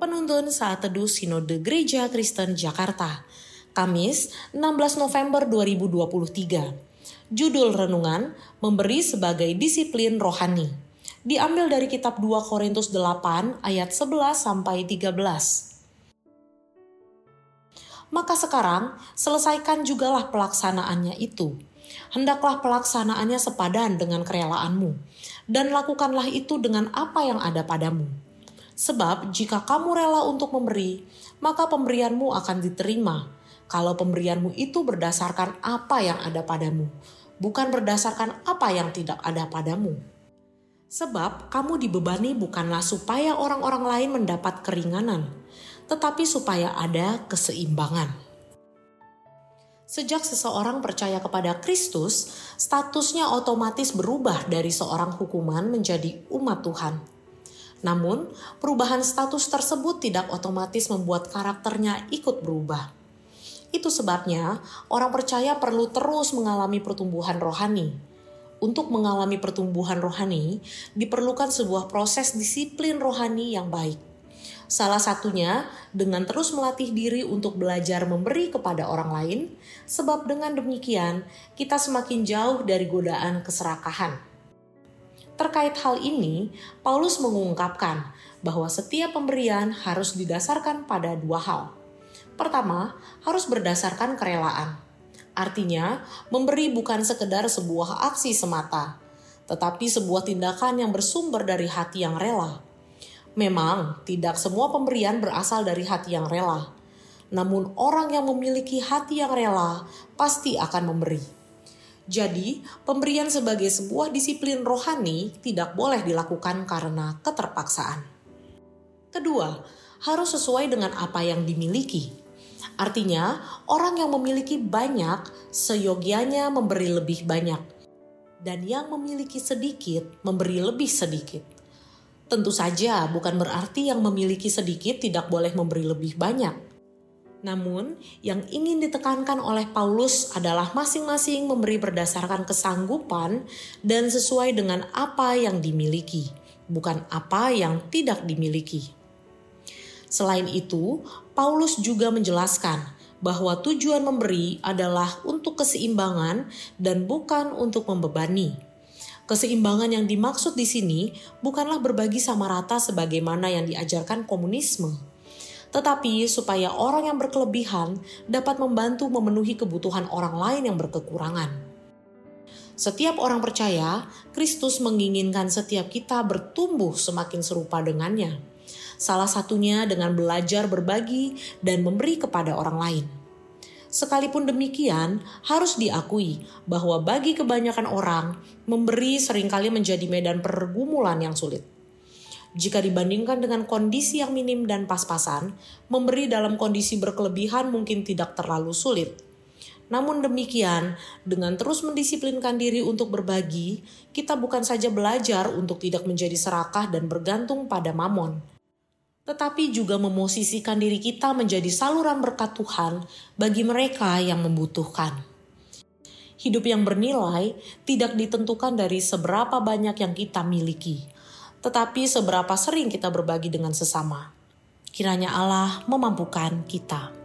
Penuntun Saat Teduh Sinode Gereja Kristen Jakarta, Kamis 16 November 2023. Judul renungan memberi sebagai disiplin rohani. Diambil dari kitab 2 Korintus 8 ayat 11 sampai 13. Maka sekarang selesaikan jugalah pelaksanaannya itu. Hendaklah pelaksanaannya sepadan dengan kerelaanmu, dan lakukanlah itu dengan apa yang ada padamu Sebab jika kamu rela untuk memberi, maka pemberianmu akan diterima. Kalau pemberianmu itu berdasarkan apa yang ada padamu, bukan berdasarkan apa yang tidak ada padamu. Sebab kamu dibebani bukanlah supaya orang-orang lain mendapat keringanan, tetapi supaya ada keseimbangan. Sejak seseorang percaya kepada Kristus, statusnya otomatis berubah dari seorang hukuman menjadi umat Tuhan namun, perubahan status tersebut tidak otomatis membuat karakternya ikut berubah. Itu sebabnya orang percaya perlu terus mengalami pertumbuhan rohani. Untuk mengalami pertumbuhan rohani, diperlukan sebuah proses disiplin rohani yang baik. Salah satunya dengan terus melatih diri untuk belajar memberi kepada orang lain, sebab dengan demikian kita semakin jauh dari godaan keserakahan. Terkait hal ini, Paulus mengungkapkan bahwa setiap pemberian harus didasarkan pada dua hal. Pertama, harus berdasarkan kerelaan. Artinya, memberi bukan sekedar sebuah aksi semata, tetapi sebuah tindakan yang bersumber dari hati yang rela. Memang, tidak semua pemberian berasal dari hati yang rela. Namun, orang yang memiliki hati yang rela pasti akan memberi. Jadi, pemberian sebagai sebuah disiplin rohani tidak boleh dilakukan karena keterpaksaan. Kedua, harus sesuai dengan apa yang dimiliki. Artinya, orang yang memiliki banyak seyogianya memberi lebih banyak, dan yang memiliki sedikit memberi lebih sedikit. Tentu saja, bukan berarti yang memiliki sedikit tidak boleh memberi lebih banyak namun, yang ingin ditekankan oleh Paulus adalah masing-masing memberi berdasarkan kesanggupan dan sesuai dengan apa yang dimiliki, bukan apa yang tidak dimiliki. Selain itu, Paulus juga menjelaskan bahwa tujuan memberi adalah untuk keseimbangan dan bukan untuk membebani. Keseimbangan yang dimaksud di sini bukanlah berbagi sama rata sebagaimana yang diajarkan komunisme tetapi supaya orang yang berkelebihan dapat membantu memenuhi kebutuhan orang lain yang berkekurangan. Setiap orang percaya, Kristus menginginkan setiap kita bertumbuh semakin serupa dengannya. Salah satunya dengan belajar berbagi dan memberi kepada orang lain. Sekalipun demikian, harus diakui bahwa bagi kebanyakan orang, memberi sering kali menjadi medan pergumulan yang sulit. Jika dibandingkan dengan kondisi yang minim dan pas-pasan, memberi dalam kondisi berkelebihan mungkin tidak terlalu sulit. Namun demikian, dengan terus mendisiplinkan diri untuk berbagi, kita bukan saja belajar untuk tidak menjadi serakah dan bergantung pada mamon, tetapi juga memosisikan diri kita menjadi saluran berkat Tuhan bagi mereka yang membutuhkan. Hidup yang bernilai tidak ditentukan dari seberapa banyak yang kita miliki, tetapi seberapa sering kita berbagi dengan sesama. Kiranya Allah memampukan kita.